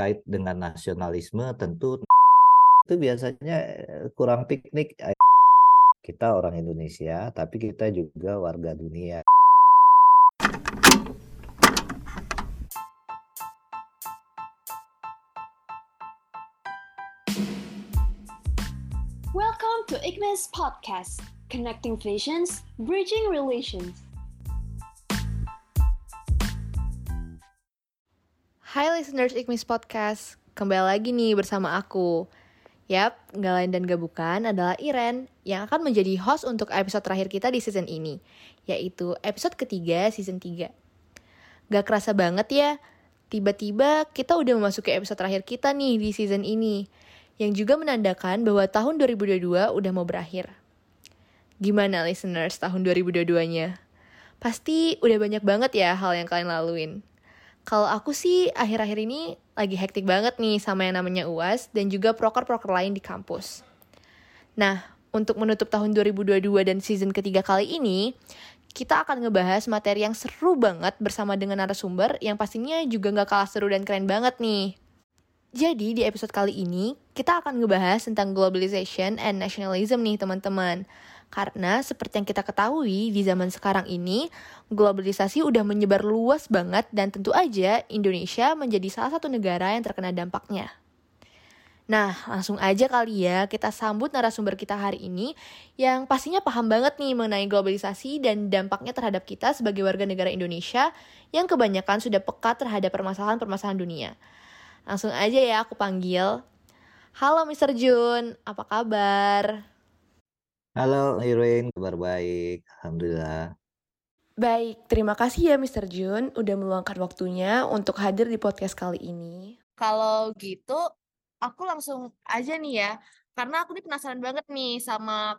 terkait dengan nasionalisme tentu itu biasanya eh, kurang piknik kita orang Indonesia tapi kita juga warga dunia Welcome to IGNIS Podcast, connecting visions, bridging relations. Hai listeners Ikmis Podcast, kembali lagi nih bersama aku. Yap, nggak lain dan gak bukan adalah Iren yang akan menjadi host untuk episode terakhir kita di season ini, yaitu episode ketiga season 3. Gak kerasa banget ya, tiba-tiba kita udah memasuki episode terakhir kita nih di season ini, yang juga menandakan bahwa tahun 2022 udah mau berakhir. Gimana listeners tahun 2022-nya? Pasti udah banyak banget ya hal yang kalian laluin. Kalau aku sih akhir-akhir ini lagi hektik banget nih sama yang namanya UAS dan juga proker-proker lain di kampus. Nah, untuk menutup tahun 2022 dan season ketiga kali ini, kita akan ngebahas materi yang seru banget bersama dengan narasumber yang pastinya juga gak kalah seru dan keren banget nih. Jadi di episode kali ini, kita akan ngebahas tentang globalization and nationalism nih teman-teman. Karena seperti yang kita ketahui di zaman sekarang ini, globalisasi udah menyebar luas banget dan tentu aja Indonesia menjadi salah satu negara yang terkena dampaknya. Nah, langsung aja kali ya kita sambut narasumber kita hari ini yang pastinya paham banget nih mengenai globalisasi dan dampaknya terhadap kita sebagai warga negara Indonesia yang kebanyakan sudah peka terhadap permasalahan-permasalahan dunia. Langsung aja ya aku panggil. Halo Mr. Jun, apa kabar? Halo Irwin, kabar baik, Alhamdulillah. Baik, terima kasih ya Mr. Jun udah meluangkan waktunya untuk hadir di podcast kali ini. Kalau gitu, aku langsung aja nih ya, karena aku nih penasaran banget nih sama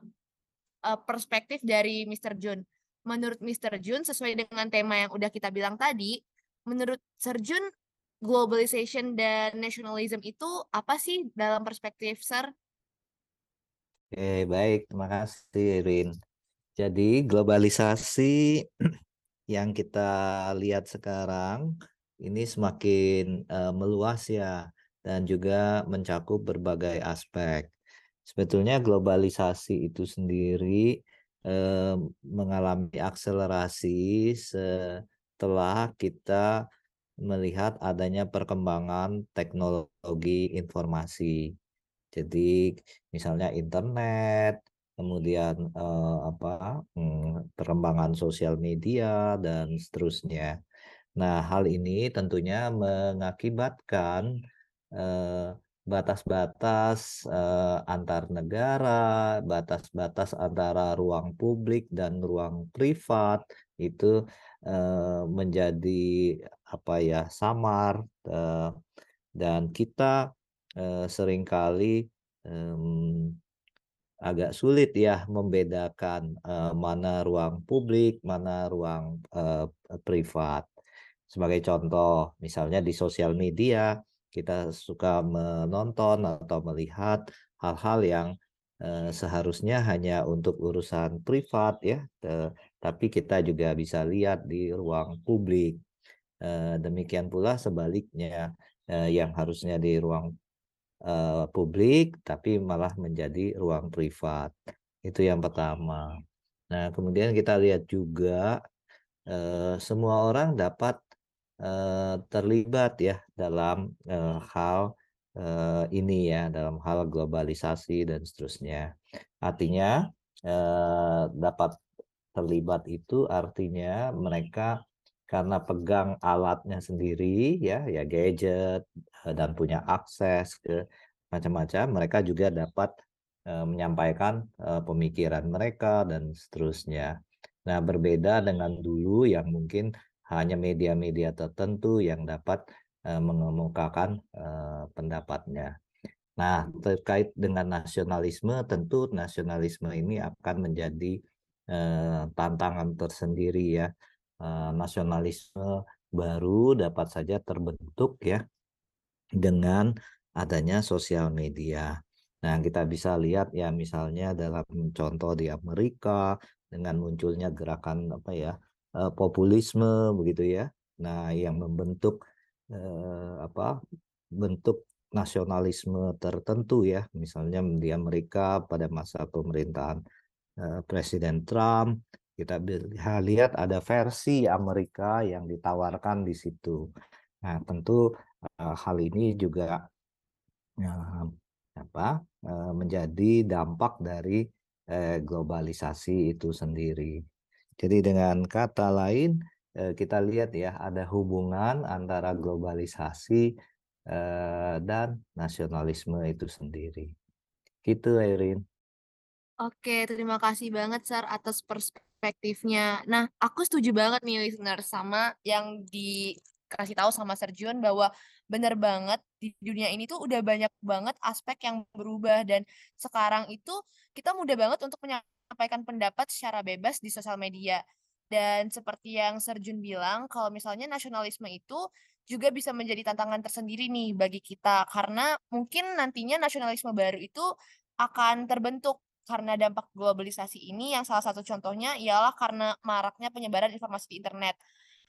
uh, perspektif dari Mr. Jun. Menurut Mr. Jun, sesuai dengan tema yang udah kita bilang tadi, menurut Sir Jun, globalization dan nationalism itu apa sih dalam perspektif Sir? Oke, baik. Terima kasih, Irin. Jadi, globalisasi yang kita lihat sekarang ini semakin uh, meluas ya dan juga mencakup berbagai aspek. Sebetulnya globalisasi itu sendiri uh, mengalami akselerasi setelah kita melihat adanya perkembangan teknologi informasi. Jadi misalnya internet, kemudian eh, apa hmm, perkembangan sosial media dan seterusnya. Nah, hal ini tentunya mengakibatkan eh, batas-batas eh, antar negara, batas-batas antara ruang publik dan ruang privat itu eh, menjadi apa ya samar eh, dan kita eh, sering kali agak sulit ya membedakan uh, mana ruang publik, mana ruang uh, privat. Sebagai contoh, misalnya di sosial media kita suka menonton atau melihat hal-hal yang seharusnya hanya untuk urusan privat ya, tapi kita juga bisa lihat di ruang publik. Demikian pula sebaliknya yang harusnya di ruang uh, publik tapi malah menjadi ruang privat. Itu yang pertama. Nah, kemudian kita lihat juga uh, semua orang dapat uh, terlibat ya dalam uh, hal uh, ini ya, dalam hal globalisasi dan seterusnya. Artinya uh, dapat terlibat itu artinya mereka karena pegang alatnya sendiri ya ya gadget dan punya akses ke macam-macam mereka juga dapat uh, menyampaikan uh, pemikiran mereka dan seterusnya. Nah, berbeda dengan dulu yang mungkin hanya media-media tertentu yang dapat mengemukakan pendapatnya. Nah, terkait dengan nasionalisme, tentu nasionalisme ini akan menjadi tantangan tersendiri ya Eh, nasionalisme baru dapat saja terbentuk ya dengan adanya sosial media. Nah, kita bisa lihat ya misalnya dalam contoh di Amerika dengan munculnya gerakan apa ya eh, populisme begitu ya. Nah, yang membentuk eh, apa bentuk nasionalisme tertentu ya, misalnya di Amerika pada masa pemerintahan uh, Presiden Trump, kita lihat ada versi Amerika yang ditawarkan di situ. Nah, tentu uh, hal ini juga apa uh, menjadi dampak dari uh, globalisasi itu sendiri. Jadi dengan kata lain kita lihat ya ada hubungan antara globalisasi dan nasionalisme itu sendiri. Gitu, Irin. Oke, terima kasih banget, Sar, atas perspektifnya. Nah, aku setuju banget nih, listener, sama yang dikasih tahu sama Serjun bahwa benar banget di dunia ini tuh udah banyak banget aspek yang berubah dan sekarang itu kita mudah banget untuk menyampaikan pendapat secara bebas di sosial media. Dan seperti yang Serjun bilang, kalau misalnya nasionalisme itu juga bisa menjadi tantangan tersendiri nih bagi kita karena mungkin nantinya nasionalisme baru itu akan terbentuk karena dampak globalisasi ini yang salah satu contohnya ialah karena maraknya penyebaran informasi di internet.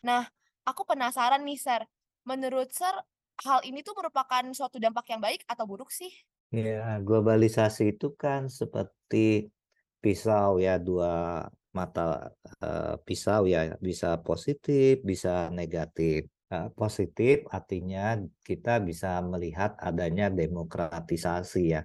Nah, aku penasaran nih, Sir. Menurut Sir, hal ini tuh merupakan suatu dampak yang baik atau buruk sih? Ya, globalisasi itu kan seperti pisau ya, dua mata uh, pisau ya, bisa positif, bisa negatif. Uh, positif artinya kita bisa melihat adanya demokratisasi ya.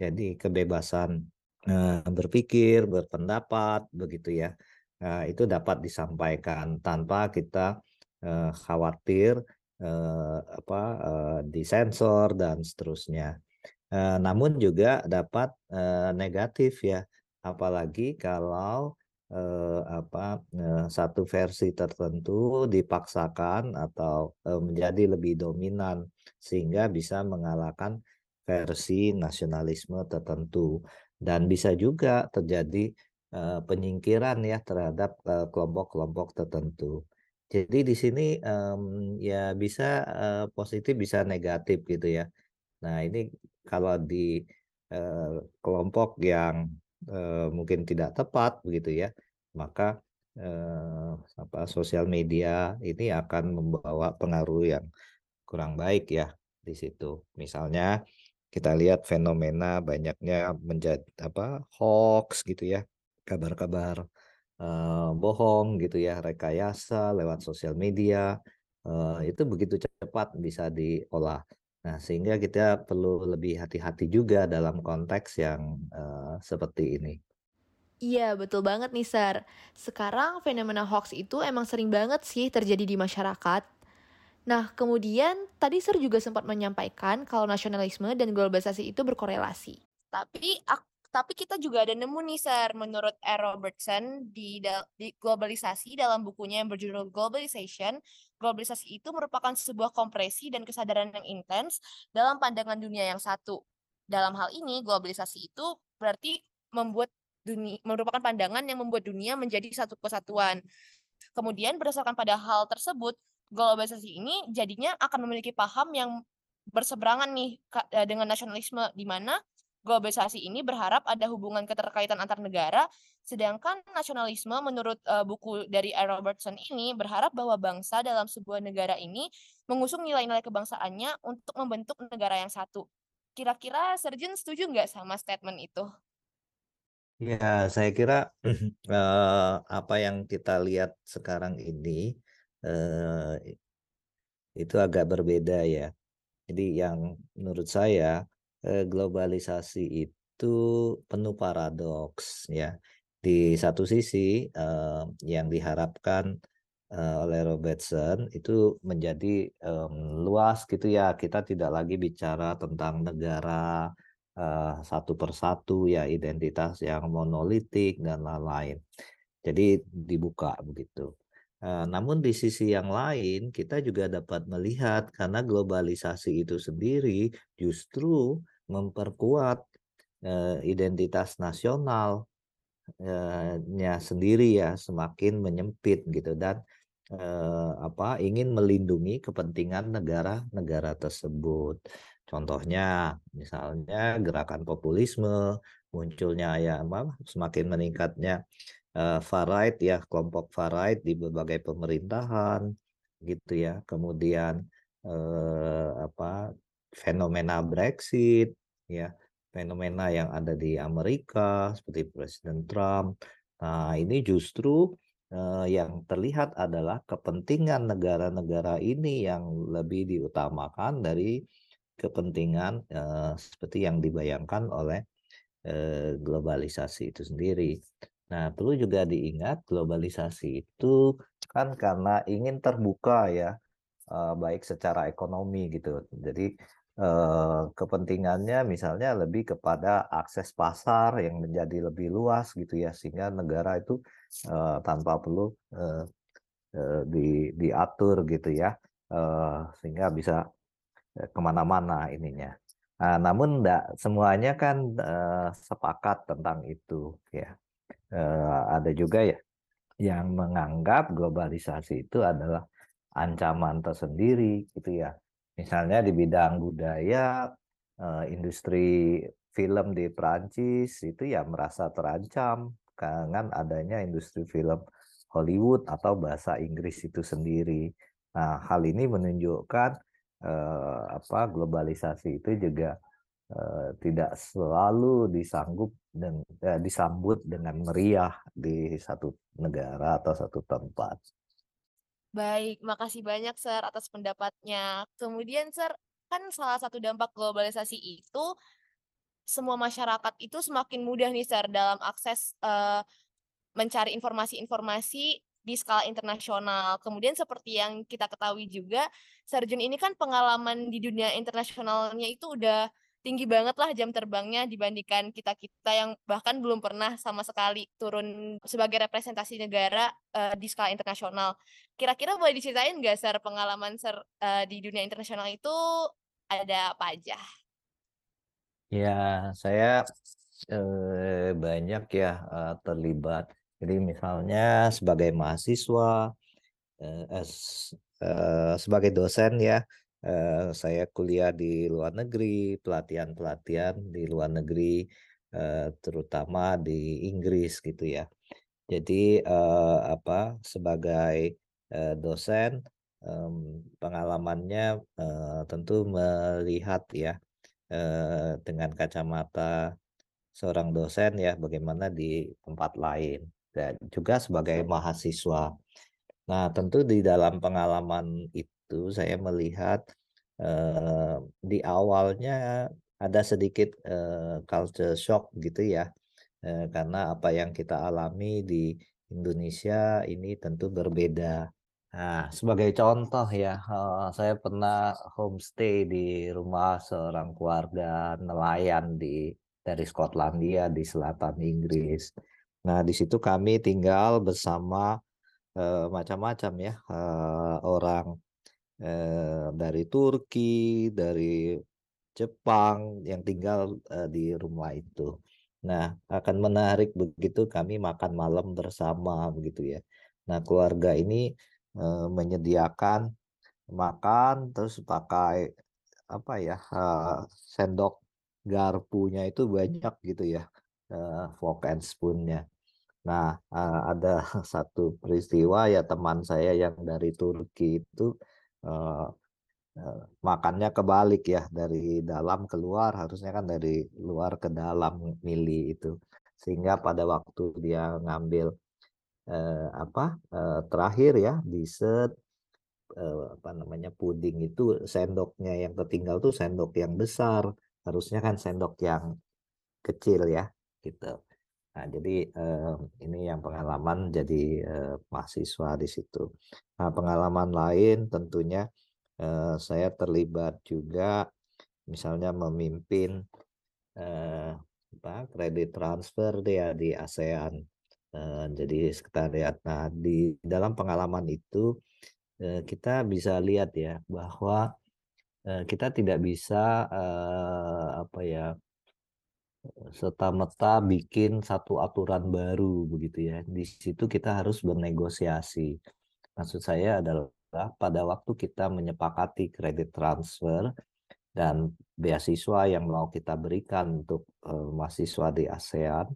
Jadi kebebasan uh, berpikir, berpendapat begitu ya. Uh, itu dapat disampaikan tanpa kita uh, khawatir uh, apa uh, disensor dan seterusnya. Uh, namun juga dapat uh, negatif ya, apalagi kalau uh, apa uh, satu versi tertentu dipaksakan atau uh, menjadi lebih dominan sehingga bisa mengalahkan versi nasionalisme tertentu dan bisa juga terjadi uh, penyingkiran ya terhadap kelompok-kelompok uh, tertentu. Jadi di sini um, ya bisa uh, positif bisa negatif gitu ya. Nah ini kalau di uh, kelompok yang uh, mungkin tidak tepat begitu ya, maka uh, apa sosial media ini akan membawa pengaruh yang kurang baik ya di situ. Misalnya kita lihat fenomena banyaknya menjadi apa hoax gitu ya, kabar-kabar uh, bohong gitu ya, rekayasa lewat sosial media, uh, itu begitu cepat bisa diolah. Nah, sehingga kita perlu lebih hati-hati juga dalam konteks yang uh, seperti ini. Iya, betul banget nih, Sar. Sekarang fenomena hoax itu emang sering banget sih terjadi di masyarakat. Nah, kemudian tadi Sir juga sempat menyampaikan kalau nasionalisme dan globalisasi itu berkorelasi. Tapi tapi kita juga ada nemu nih, Sir, menurut R. Robertson di, di globalisasi dalam bukunya yang berjudul Globalization, globalisasi itu merupakan sebuah kompresi dan kesadaran yang intens dalam pandangan dunia yang satu. Dalam hal ini, globalisasi itu berarti membuat dunia merupakan pandangan yang membuat dunia menjadi satu kesatuan. Kemudian berdasarkan pada hal tersebut, globalisasi ini jadinya akan memiliki paham yang berseberangan nih eh, dengan nasionalisme di mana globalisasi ini berharap ada hubungan keterkaitan antar negara, sedangkan nasionalisme menurut uh, buku dari R. Robertson ini berharap bahwa bangsa dalam sebuah negara ini mengusung nilai-nilai kebangsaannya untuk membentuk negara yang satu. Kira-kira Serjen setuju nggak sama statement itu? Ya, saya kira uh, apa yang kita lihat sekarang ini uh, itu agak berbeda ya. Jadi yang menurut saya globalisasi itu penuh paradoks ya. Di satu sisi eh, yang diharapkan eh, oleh Robertson itu menjadi luas gitu ya. Kita tidak lagi bicara tentang negara satu persatu ya identitas yang monolitik dan lain-lain. Jadi dibuka begitu. namun di sisi yang lain kita juga dapat melihat karena globalisasi itu sendiri justru memperkuat uh, identitas nasional uh, nya sendiri ya semakin menyempit gitu dan uh, apa ingin melindungi kepentingan negara-negara tersebut. Contohnya misalnya gerakan populisme munculnya ya apa semakin meningkatnya uh, far right ya kelompok far right di berbagai pemerintahan gitu ya. Kemudian uh, apa fenomena Brexit, ya, fenomena yang ada di Amerika seperti Presiden Trump. Nah, ini justru uh, yang terlihat adalah kepentingan negara-negara ini yang lebih diutamakan dari kepentingan uh, seperti yang dibayangkan oleh uh, globalisasi itu sendiri. Nah, perlu juga diingat globalisasi itu kan karena ingin terbuka ya, baik secara ekonomi gitu. Jadi kepentingannya misalnya lebih kepada akses pasar yang menjadi lebih luas gitu ya, sehingga negara itu tanpa perlu di, diatur gitu ya, sehingga bisa ke mana-mana ininya. Nah, namun enggak semuanya kan sepakat tentang itu ya eh, ada juga ya yang menganggap globalisasi itu adalah ancaman tersendiri gitu ya. Misalnya di bidang budaya, eh, industri film di Prancis itu ya merasa terancam dengan adanya industri film Hollywood atau bahasa Inggris itu sendiri. Nah, hal ini menunjukkan eh, apa globalisasi itu juga Eh, tidak selalu disanggup dan eh, disambut dengan meriah di satu negara atau satu tempat. Baik, makasih banyak Sir atas pendapatnya. Kemudian Sir, kan salah satu dampak globalisasi itu semua masyarakat itu semakin mudah nih Sir dalam akses uh, mencari informasi-informasi di skala internasional. Kemudian seperti yang kita ketahui juga, Sarjun ini kan pengalaman di dunia internasionalnya itu udah tinggi banget lah jam terbangnya dibandingkan kita-kita yang bahkan belum pernah sama sekali turun sebagai representasi negara uh, di skala internasional. Kira-kira boleh diceritain nggak, Sir, pengalaman Sir uh, di dunia internasional itu ada apa aja? Ya, saya eh, banyak ya uh, terlibat. Jadi misalnya sebagai mahasiswa, eh, eh, sebagai dosen ya, Eh, saya kuliah di luar negeri, pelatihan-pelatihan di luar negeri, eh, terutama di Inggris gitu ya. Jadi eh, apa sebagai dosen pengalamannya tentu melihat ya dengan kacamata seorang dosen ya bagaimana di tempat lain dan juga sebagai mahasiswa. Nah, tentu di dalam pengalaman itu itu saya melihat uh, di awalnya ada sedikit uh, culture shock gitu ya uh, karena apa yang kita alami di Indonesia ini tentu berbeda. Nah, sebagai contoh ya, uh, saya pernah homestay di rumah seorang keluarga nelayan di dari Skotlandia di selatan Inggris. Nah, di situ kami tinggal bersama macam-macam ya uh, orang eh, dari Turki, dari Jepang yang tinggal eh, di rumah itu. Nah, akan menarik begitu kami makan malam bersama begitu ya. Nah, keluarga ini eh, menyediakan makan terus pakai apa ya eh, sendok garpunya itu banyak gitu ya uh, fork and spoonnya. Nah, ada satu peristiwa ya teman saya yang dari Turki itu uh, makannya kebalik ya dari dalam keluar harusnya kan dari luar ke dalam milih itu. Sehingga pada waktu dia ngambil uh, apa uh, terakhir ya dessert uh, apa namanya puding itu sendoknya yang tertinggal tuh sendok yang besar. Harusnya kan sendok yang kecil ya gitu Nah, jadi eh, ini yang pengalaman jadi eh, mahasiswa di situ. Nah, pengalaman lain tentunya eh, saya terlibat juga misalnya memimpin eh, apa kredit transfer dia di ASEAN. Eh, jadi sekretariat. Nah, di dalam pengalaman itu eh, kita bisa lihat ya bahwa eh, kita tidak bisa eh, apa ya serta-merta bikin satu aturan baru begitu ya. Di situ kita harus bernegosiasi. Maksud saya adalah pada waktu kita menyepakati kredit transfer dan beasiswa yang mau kita berikan untuk uh, mahasiswa di ASEAN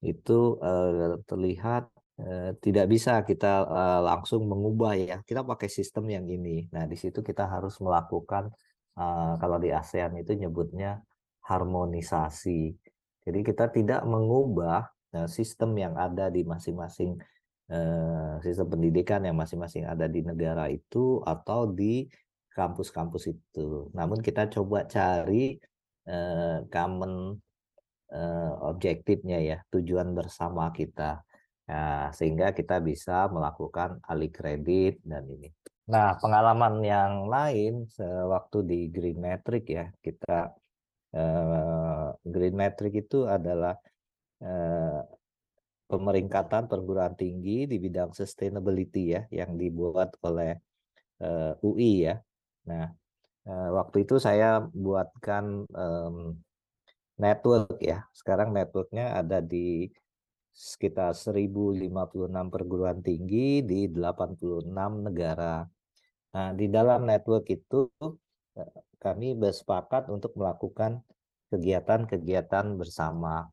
itu uh, terlihat uh, tidak bisa kita uh, langsung mengubah ya. Kita pakai sistem yang ini. Nah, di situ kita harus melakukan uh, kalau di ASEAN itu nyebutnya harmonisasi. Jadi kita tidak mengubah uh, sistem yang ada di masing-masing uh, sistem pendidikan yang masing-masing ada di negara itu atau di kampus-kampus itu. Namun kita coba cari uh, common uh, objektifnya ya, tujuan bersama kita. Nah, sehingga kita bisa melakukan alih kredit dan ini. Nah, pengalaman yang lain sewaktu di Green Metric ya, kita uh, Green Metric itu adalah uh, pemeringkatan perguruan tinggi di bidang sustainability ya, yang dibuat oleh uh, UI ya. Nah, waktu itu saya buatkan network ya. Sekarang networknya ada di sekitar 1056 perguruan tinggi di 86 negara. Nah, di dalam network itu eh, kami bersepakat untuk melakukan kegiatan-kegiatan bersama.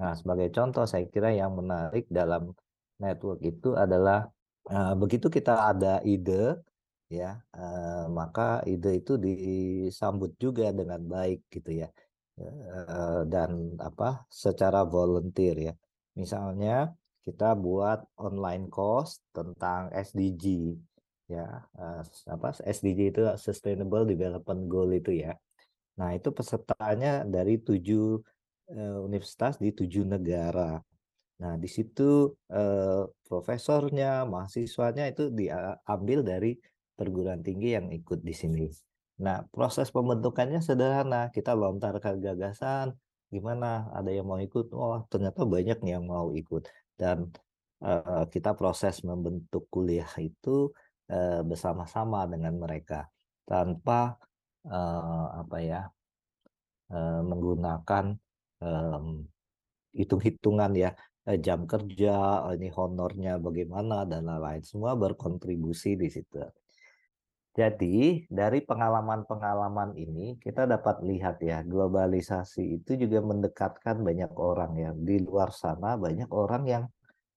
Nah, sebagai contoh saya kira yang menarik dalam network itu adalah uh, begitu kita ada ide ya, uh, maka ide itu disambut juga dengan baik gitu ya. Uh, dan apa secara volunteer ya Misalnya kita buat online course tentang SDG ya uh, apa SDG itu Sustainable Development Goal itu ya. Nah itu pesertanya dari tujuh uh, universitas di tujuh negara. Nah di situ uh, profesornya, mahasiswanya itu diambil dari perguruan tinggi yang ikut di sini. Nah proses pembentukannya sederhana, kita lontarkan gagasan, gimana ada yang mau ikut oh ternyata banyak yang mau ikut dan uh, kita proses membentuk kuliah itu uh, bersama-sama dengan mereka tanpa uh, apa ya uh, menggunakan hitung-hitungan ya jam kerja ini honornya bagaimana dan lain-lain. Semua berkontribusi di situ. Jadi dari pengalaman-pengalaman ini kita dapat lihat ya globalisasi itu juga mendekatkan banyak orang ya. Di luar sana banyak orang yang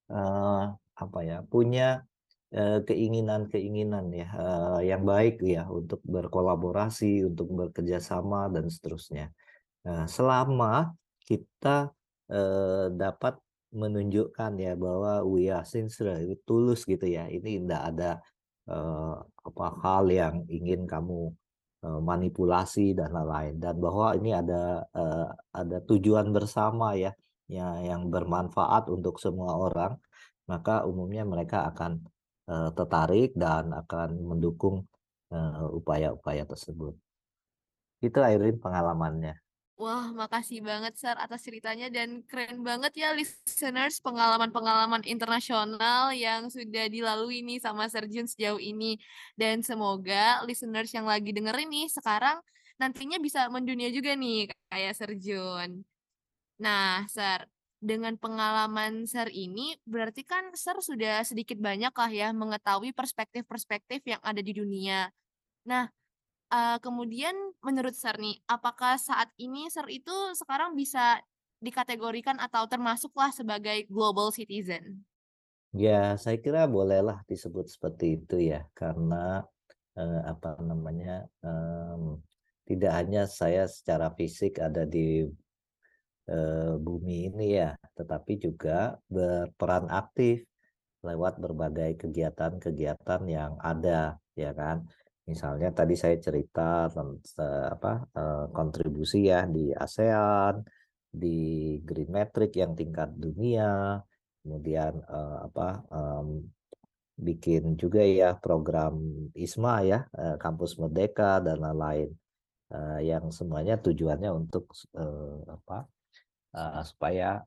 eh, apa ya punya eh, keinginan-keinginan ya eh, yang baik ya untuk berkolaborasi untuk bekerja sama dan seterusnya. Nah, selama kita eh, dapat menunjukkan ya bahwa we are sincere tulus gitu ya ini tidak ada apa hal yang ingin kamu manipulasi dan lain-lain dan bahwa ini ada ada tujuan bersama ya ya yang bermanfaat untuk semua orang maka umumnya mereka akan uh, tertarik dan akan mendukung upaya-upaya uh, tersebut. Itu Airin pengalamannya. Wah, makasih banget Sar atas ceritanya dan keren banget ya listeners pengalaman-pengalaman internasional yang sudah dilalui nih sama Serjun sejauh ini. Dan semoga listeners yang lagi dengerin nih sekarang nantinya bisa mendunia juga nih kayak Serjun. Nah, Sar, dengan pengalaman Sar ini berarti kan Sar sudah sedikit banyak lah ya mengetahui perspektif-perspektif yang ada di dunia. Nah, Uh, kemudian menurut Sir nih, apakah saat ini Sir itu sekarang bisa dikategorikan atau termasuklah sebagai global citizen? Ya, saya kira bolehlah disebut seperti itu ya, karena uh, apa namanya um, tidak hanya saya secara fisik ada di bumi ini ya, tetapi juga berperan aktif lewat berbagai kegiatan-kegiatan yang ada, ya kan? Misalnya tadi saya cerita tentang apa eh, kontribusi ya di ASEAN, di Green Metric yang tingkat dunia, kemudian eh, apa bikin juga ya program ISMA ya eh, kampus Merdeka dan lain-lain. Yang semuanya tujuannya untuk apa supaya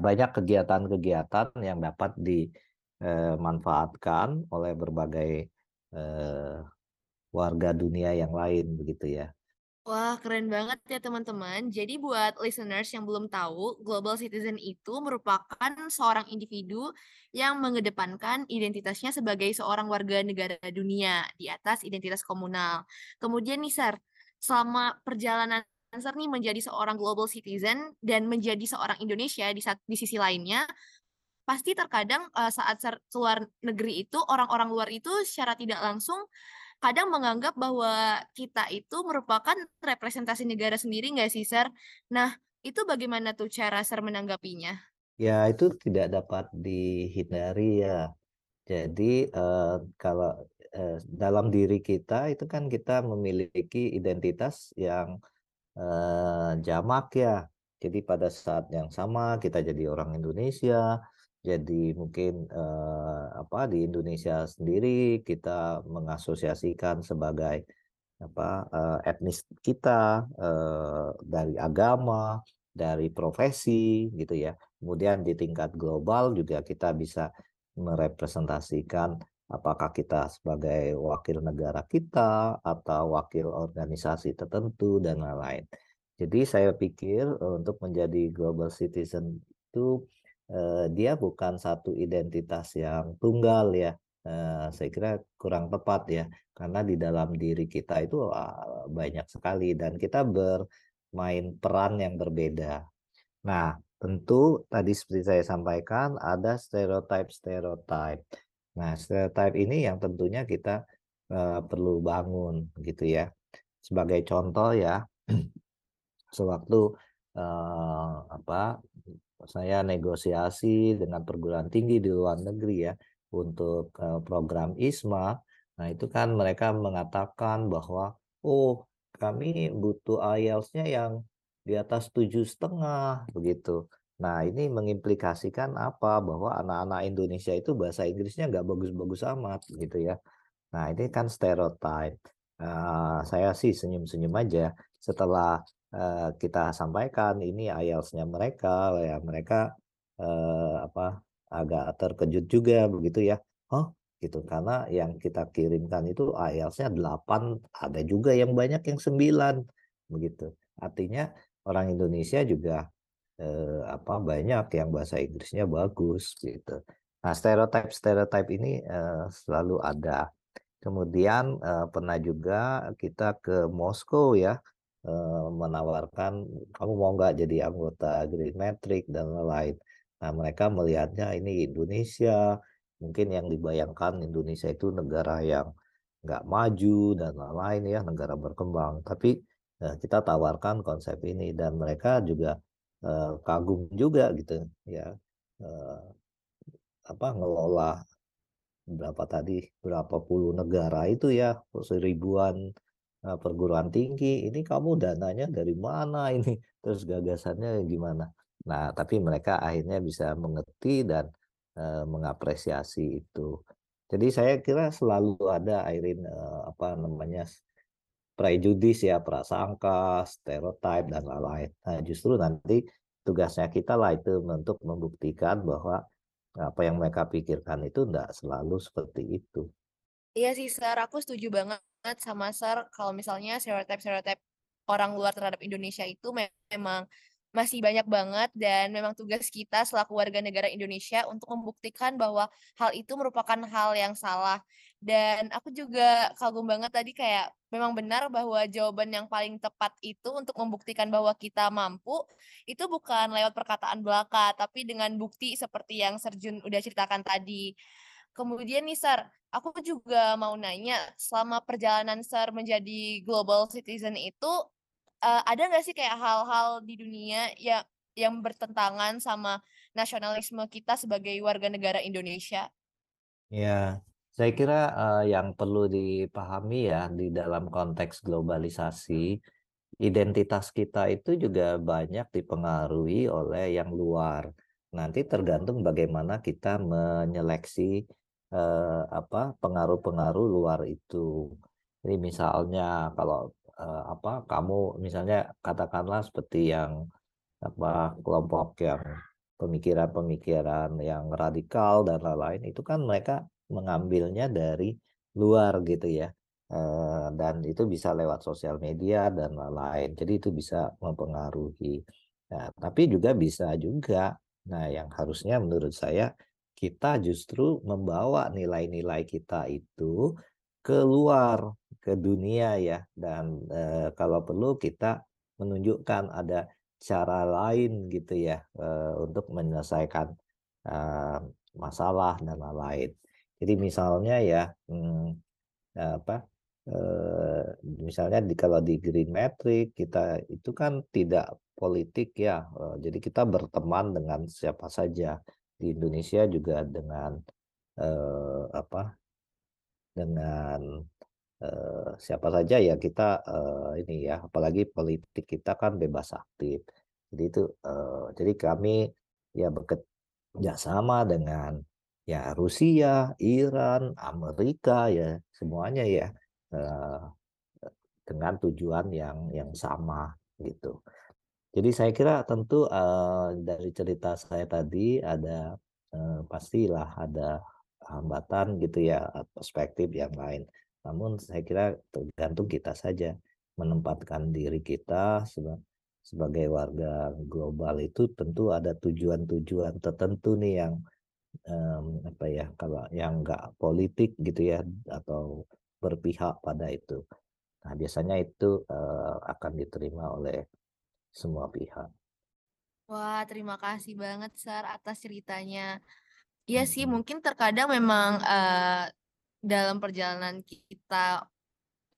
banyak kegiatan-kegiatan yang dapat dimanfaatkan oleh berbagai uh, warga dunia yang lain begitu ya. Wah, keren banget ya teman-teman. Jadi buat listeners yang belum tahu, global citizen itu merupakan seorang individu yang mengedepankan identitasnya sebagai seorang warga negara dunia di atas identitas komunal. Kemudian nih, Sir, selama perjalanan Sir nih menjadi seorang global citizen dan menjadi seorang Indonesia di, di sisi lainnya, pasti terkadang uh, saat keluar negeri itu orang-orang luar itu secara tidak langsung kadang menganggap bahwa kita itu merupakan representasi negara sendiri nggak sih, Sir? Nah, itu bagaimana tuh cara Sir menanggapinya? Ya, itu tidak dapat dihindari ya. Jadi eh, kalau eh, dalam diri kita itu kan kita memiliki identitas yang eh, jamak ya. Jadi pada saat yang sama kita jadi orang Indonesia, jadi mungkin eh, apa di Indonesia sendiri kita mengasosiasikan sebagai apa eh, etnis kita eh, dari agama, dari profesi gitu ya. Kemudian di tingkat global juga kita bisa merepresentasikan apakah kita sebagai wakil negara kita atau wakil organisasi tertentu dan lain-lain. Jadi saya pikir eh, untuk menjadi global citizen itu eh, dia bukan satu identitas yang tunggal ya. Eh, saya kira kurang tepat ya karena di dalam diri kita itu uh, banyak sekali dan kita bermain peran yang berbeda. Nah, tentu tadi seperti saya sampaikan ada stereotype-stereotype. Nah, stereotype ini yang tentunya kita uh, perlu bangun gitu ya. Sebagai contoh ya, sewaktu uh, apa saya negosiasi dengan perguruan tinggi di luar negeri ya untuk uh, program ISMA. Nah, itu kan mereka mengatakan bahwa oh, kami butuh IELTS-nya yang di atas tujuh setengah begitu. Nah, ini mengimplikasikan apa? Bahwa anak-anak Indonesia itu bahasa Inggrisnya nggak bagus-bagus amat gitu ya. Nah, ini kan stereotype. Uh, saya sih senyum-senyum aja setelah uh, kita sampaikan ini IELTS-nya mereka, ya mereka uh, apa agak terkejut juga begitu ya. Oh, gitu karena yang kita kirimkan itu IELTS-nya 8, ada juga yang banyak yang 9 begitu. Artinya orang Indonesia juga eh, apa banyak yang bahasa Inggrisnya bagus gitu. Nah, stereotip-stereotip ini eh, selalu ada. Kemudian eh, pernah juga kita ke Moskow ya eh, menawarkan kamu mau nggak jadi anggota Green Metric dan lain-lain. Nah, mereka melihatnya ini Indonesia, mungkin yang dibayangkan Indonesia itu negara yang nggak maju dan lain-lain ya, negara berkembang. Tapi eh, kita tawarkan konsep ini dan mereka juga eh, kagum juga gitu ya, eh, apa ngelola berapa tadi berapa puluh negara itu ya seribuan eh, perguruan tinggi. Ini kamu dananya dari mana ini? Terus gagasannya gimana? Nah, tapi mereka akhirnya bisa mengerti dan uh, mengapresiasi itu. Jadi saya kira selalu ada Airin uh, apa namanya prejudis ya, prasangka, stereotip dan lain-lain. Nah, justru nanti tugasnya kita lah itu untuk membuktikan bahwa apa yang mereka pikirkan itu tidak selalu seperti itu. Iya sih, Sar. Aku setuju banget sama Sar kalau misalnya stereotip-stereotip orang luar terhadap Indonesia itu memang masih banyak banget dan memang tugas kita selaku warga negara Indonesia untuk membuktikan bahwa hal itu merupakan hal yang salah. Dan aku juga kagum banget tadi kayak memang benar bahwa jawaban yang paling tepat itu untuk membuktikan bahwa kita mampu itu bukan lewat perkataan belaka tapi dengan bukti seperti yang Serjun udah ceritakan tadi. Kemudian nih Sar, aku juga mau nanya selama perjalanan Sar menjadi global citizen itu uh, ada nggak sih kayak hal-hal di dunia yang yang bertentangan sama nasionalisme kita sebagai warga negara Indonesia? Ya, saya kira uh, yang perlu dipahami ya di dalam konteks globalisasi, identitas kita itu juga banyak dipengaruhi oleh yang luar. Nanti tergantung bagaimana kita menyeleksi uh, apa pengaruh-pengaruh luar itu. Jadi misalnya kalau uh, apa kamu misalnya katakanlah seperti yang apa kelompok yang pemikiran-pemikiran yang radikal dan lain-lain itu kan mereka mengambilnya dari luar gitu ya dan itu bisa lewat sosial media dan lain-lain jadi itu bisa mempengaruhi nah, tapi juga bisa juga nah yang harusnya menurut saya kita justru membawa nilai-nilai kita itu keluar ke dunia ya dan e, kalau perlu kita menunjukkan ada cara lain gitu ya e, untuk menyelesaikan e, masalah dan lain-lain. Jadi misalnya ya hmm, apa eh, misalnya di kalau di Green Metric kita itu kan tidak politik ya, eh, jadi kita berteman dengan siapa saja. Di Indonesia juga dengan eh, apa dengan eh, siapa saja ya kita eh, ini ya apalagi politik kita kan bebas aktif. Jadi itu eh, jadi kami ya bekerja sama dengan ya Rusia, Iran, Amerika ya semuanya ya eh, dengan tujuan yang yang sama gitu. Jadi saya kira tentu uh, dari cerita saya tadi ada uh, pastilah ada hambatan gitu ya perspektif yang lain. Namun saya kira tergantung kita saja menempatkan diri kita sebagai warga global itu tentu ada tujuan-tujuan tertentu nih yang um, apa ya kalau yang enggak politik gitu ya atau berpihak pada itu. Nah biasanya itu uh, akan diterima oleh semua pihak. Wah, terima kasih banget Sar atas ceritanya. Iya sih, mungkin terkadang memang uh, dalam perjalanan kita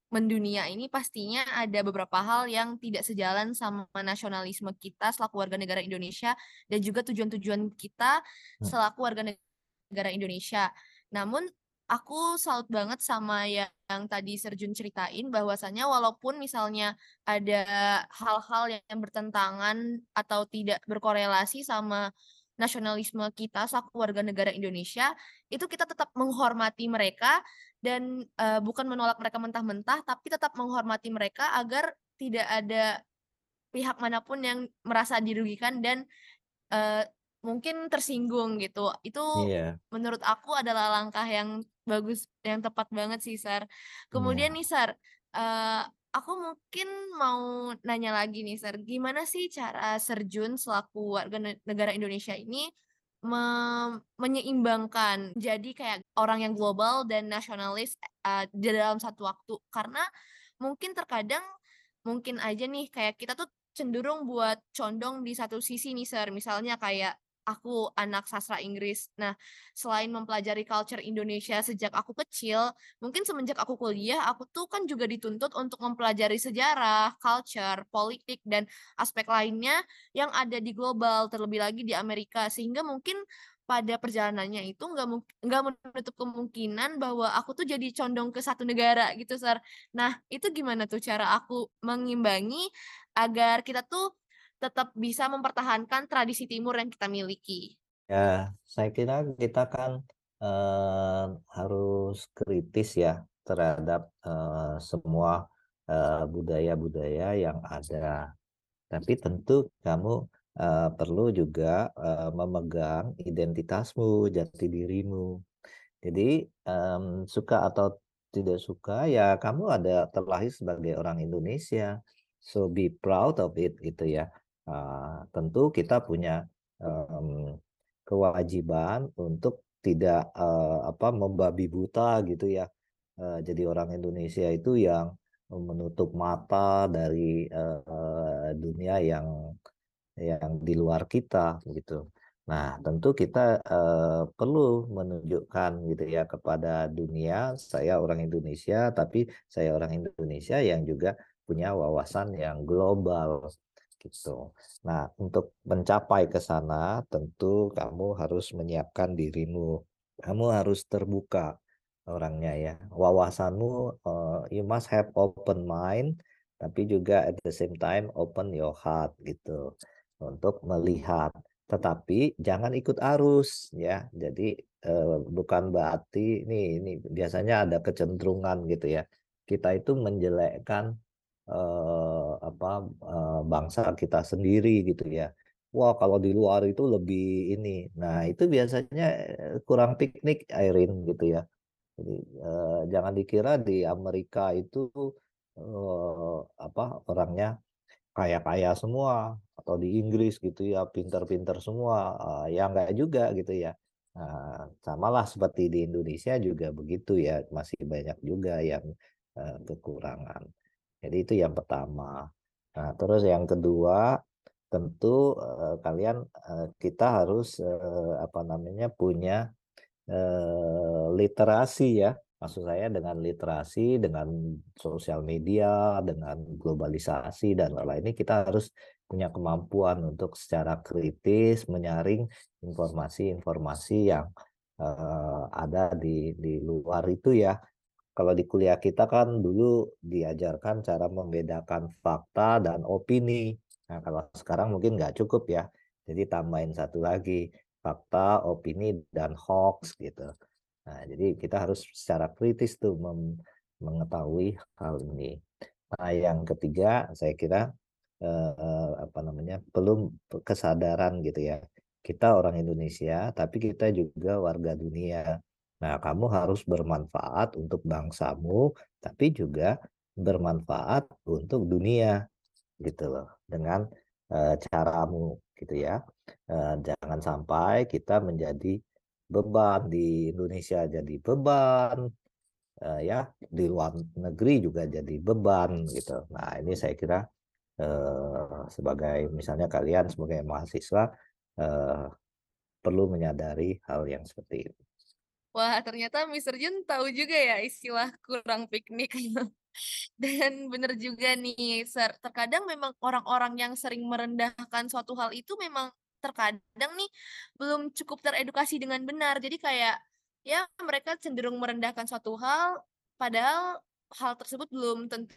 mendunia ini pastinya ada beberapa hal yang tidak sejalan sama nasionalisme kita selaku warga negara Indonesia dan juga tujuan-tujuan kita Hmm. selaku warga negara Indonesia. Namun aku salut banget sama yang, yang tadi Serjun ceritain bahwasannya walaupun misalnya ada hal-hal yang bertentangan atau tidak berkorelasi sama nasionalisme kita selaku warga negara Indonesia, itu kita tetap menghormati mereka dan uh, bukan menolak mereka mentah-mentah, tapi tetap menghormati mereka agar tidak ada pihak mana pun yang merasa dirugikan dan uh, mungkin tersinggung gitu. Itu Iya. menurut aku adalah langkah yang bagus, yang tepat banget sih, Sar. Kemudian Iya. nih, Sar, uh, aku mungkin mau nanya lagi nih, Sar. Gimana sih cara Serjun selaku warga negara Indonesia ini me menyeimbangkan jadi kayak orang yang global dan nasionalis uh, dalam satu waktu? Karena mungkin terkadang mungkin aja nih kayak kita tuh cenderung buat condong di satu sisi nih, Sar. Misalnya kayak aku anak sastra Inggris. Nah, selain mempelajari culture Indonesia sejak aku kecil, mungkin semenjak aku kuliah, aku tuh kan juga dituntut untuk mempelajari sejarah, culture, politik, dan aspek lainnya yang ada di global, terlebih lagi di Amerika. Sehingga mungkin pada perjalanannya itu nggak menutup kemungkinan bahwa aku tuh jadi condong ke satu negara gitu, Sar. Nah, itu gimana tuh cara aku mengimbangi agar kita tuh tetap bisa mempertahankan tradisi timur yang kita miliki. Ya, saya kira kita kan eh, harus kritis ya terhadap eh, semua eh, budaya-budaya yang ada. Tapi tentu kamu eh, perlu juga eh, memegang identitasmu, jati dirimu. Jadi em, suka atau tidak suka ya kamu ada terlahir sebagai orang Indonesia. So be proud of it gitu ya. Tentu kita punya um, kewajiban untuk tidak uh, apa membabi buta gitu ya. Uh, jadi orang Indonesia itu yang menutup mata dari uh, dunia yang yang di luar kita gitu. Nah, tentu kita uh, perlu menunjukkan gitu ya kepada dunia saya orang Indonesia tapi saya orang Indonesia yang juga punya wawasan yang global gitu. Nah, untuk mencapai ke sana tentu kamu harus menyiapkan dirimu. Kamu harus terbuka orangnya ya. Wawasanmu uh, you must have open mind tapi juga at the same time open your heart gitu untuk melihat. Tetapi jangan ikut arus ya. Jadi uh, bukan berarti ini ini biasanya ada kecenderungan gitu ya. Kita itu menjelekkan uh, apa uh, bangsa kita sendiri gitu ya. Wah kalau di luar itu lebih ini. Nah itu biasanya kurang piknik Airin gitu ya. Jadi uh, jangan dikira di Amerika itu uh, apa orangnya kaya-kaya semua atau di Inggris gitu ya pinter-pinter semua. Uh, ya enggak juga gitu ya. Nah, samalah seperti di Indonesia juga begitu ya masih banyak juga yang uh, kekurangan. Jadi itu yang pertama. Nah, terus yang kedua tentu uh, kalian uh, kita harus uh, apa namanya punya uh, literasi ya Maksud saya dengan literasi, dengan sosial media, dengan globalisasi dan lain-lain ini kita harus punya kemampuan untuk secara kritis menyaring informasi-informasi yang uh, ada di di luar itu ya. Kalau di kuliah kita kan dulu diajarkan cara membedakan fakta dan opini. Nah, kalau sekarang mungkin nggak cukup ya. Jadi tambahin satu lagi, fakta, opini, dan hoax gitu. Nah, jadi kita harus secara kritis tuh mengetahui hal ini. Nah, yang ketiga saya kira eh, apa namanya belum kesadaran gitu ya. Kita orang Indonesia, tapi kita juga warga dunia. Nah, kamu harus bermanfaat untuk bangsamu, tapi juga bermanfaat untuk dunia gitu loh dengan uh, caramu gitu ya. Uh, jangan sampai kita menjadi beban di Indonesia jadi beban uh, ya di luar negeri juga jadi beban gitu nah ini saya kira uh, sebagai misalnya kalian sebagai mahasiswa uh, perlu menyadari hal yang seperti itu Wah, ternyata Mr. Jun tahu juga ya istilah kurang piknik. Dan benar juga nih, terkadang memang orang-orang yang sering merendahkan suatu hal itu memang terkadang nih belum cukup teredukasi dengan benar. Jadi kayak ya mereka cenderung merendahkan suatu hal padahal hal tersebut belum tentu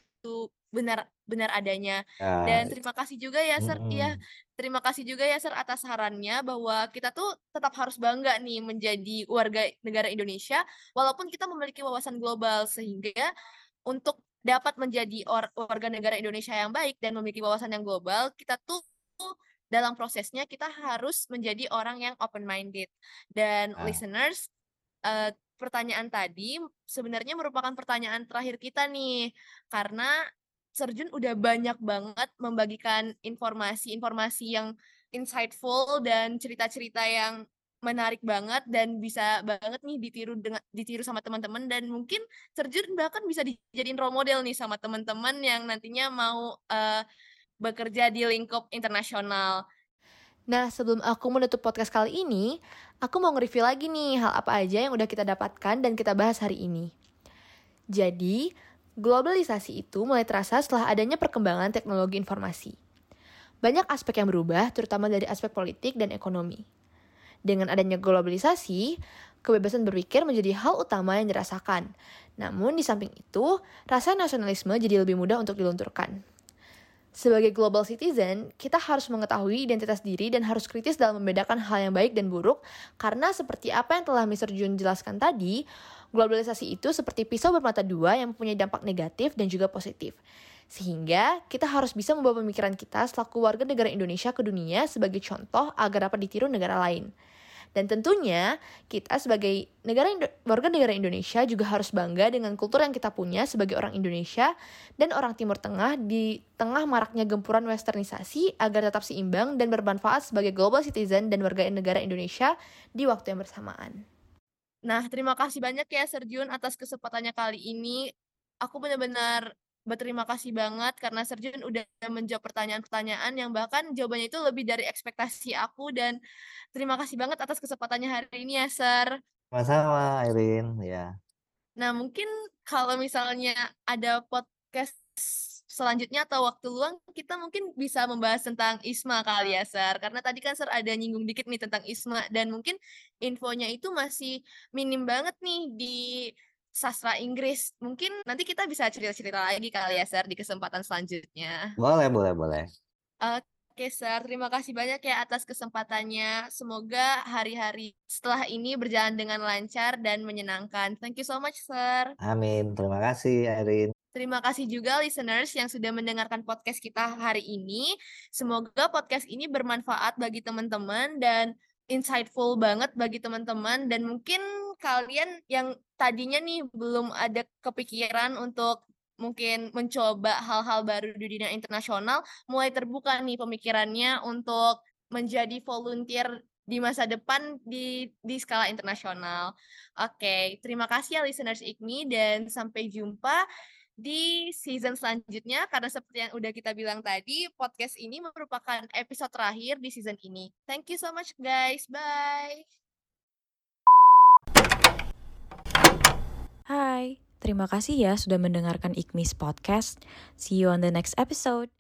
benar benar adanya. Ya. Dan terima kasih juga ya Sir, mm ya. Terima kasih juga ya Sir atas sarannya bahwa kita tuh tetap harus bangga nih menjadi warga negara Indonesia walaupun kita memiliki wawasan global sehingga untuk dapat menjadi warga negara Indonesia yang baik dan memiliki wawasan yang global, kita tuh dalam prosesnya kita harus menjadi orang yang open minded dan ah. listeners uh, pertanyaan tadi sebenarnya merupakan pertanyaan terakhir kita nih karena Serjun udah banyak banget membagikan informasi-informasi yang insightful dan cerita-cerita yang menarik banget dan bisa banget nih ditiru dengan ditiru sama teman-teman dan mungkin Serjun bahkan bisa dijadiin role model nih sama teman-teman yang nantinya mau uh, bekerja di lingkup internasional. Nah, sebelum aku menutup podcast kali ini, aku mau nge-review lagi nih hal apa aja yang udah kita dapatkan dan kita bahas hari ini. Jadi, globalisasi itu mulai terasa setelah adanya perkembangan teknologi informasi. Banyak aspek yang berubah, terutama dari aspek politik dan ekonomi. Dengan adanya globalisasi, kebebasan berpikir menjadi hal utama yang dirasakan. Namun di samping itu, rasa nasionalisme jadi lebih mudah untuk dilunturkan. Sebagai global citizen, kita harus mengetahui identitas diri dan harus kritis dalam membedakan hal yang baik dan buruk, karena seperti apa yang telah Mr. Jun jelaskan tadi, globalisasi itu seperti pisau bermata dua yang mempunyai dampak negatif dan juga positif. Sehingga kita harus bisa membawa pemikiran kita selaku warga negara Indonesia ke dunia sebagai contoh agar dapat ditiru negara lain. Dan tentunya kita sebagai negara warga negara Indonesia juga harus bangga dengan kultur yang kita punya sebagai orang Indonesia dan orang Timur Tengah di tengah maraknya gempuran westernisasi agar tetap seimbang dan bermanfaat sebagai global citizen dan warga negara Indonesia di waktu yang bersamaan. Nah, terima kasih banyak ya Serjun atas kesempatannya kali ini. Aku benar-benar berterima kasih banget karena Serjun udah menjawab pertanyaan-pertanyaan yang bahkan jawabannya itu lebih dari ekspektasi aku dan terima kasih banget atas kesempatannya hari ini ya Ser. Sama-sama Irin ya. Nah mungkin kalau misalnya ada podcast selanjutnya atau waktu luang kita mungkin bisa membahas tentang ISMA kali ya Ser karena tadi kan Ser ada nyinggung dikit nih tentang ISMA dan mungkin infonya itu masih minim banget nih di sastra Inggris. Mungkin nanti kita bisa cerita-cerita lagi kali ya, Sir, di kesempatan selanjutnya. Boleh, boleh, boleh. Oke, Sir. Terima kasih banyak ya atas kesempatannya. Semoga hari-hari setelah ini berjalan dengan lancar dan menyenangkan. Thank you so much, Sir. Amin. Terima kasih, Erin. Terima kasih juga listeners yang sudah mendengarkan podcast kita hari ini. Semoga podcast ini bermanfaat bagi teman-teman dan insightful banget bagi teman-teman dan mungkin kalian yang tadinya nih belum ada kepikiran untuk mungkin mencoba hal-hal baru di dunia internasional, mulai terbuka nih pemikirannya untuk menjadi volunteer di masa depan di di skala internasional. Oke, okay, terima kasih ya listeners IKMI dan sampai jumpa di season selanjutnya karena seperti yang udah kita bilang tadi, podcast ini merupakan episode terakhir di season ini. Thank you so much guys. Bye. Hai, terima kasih ya sudah mendengarkan Ikmis Podcast. See you on the next episode.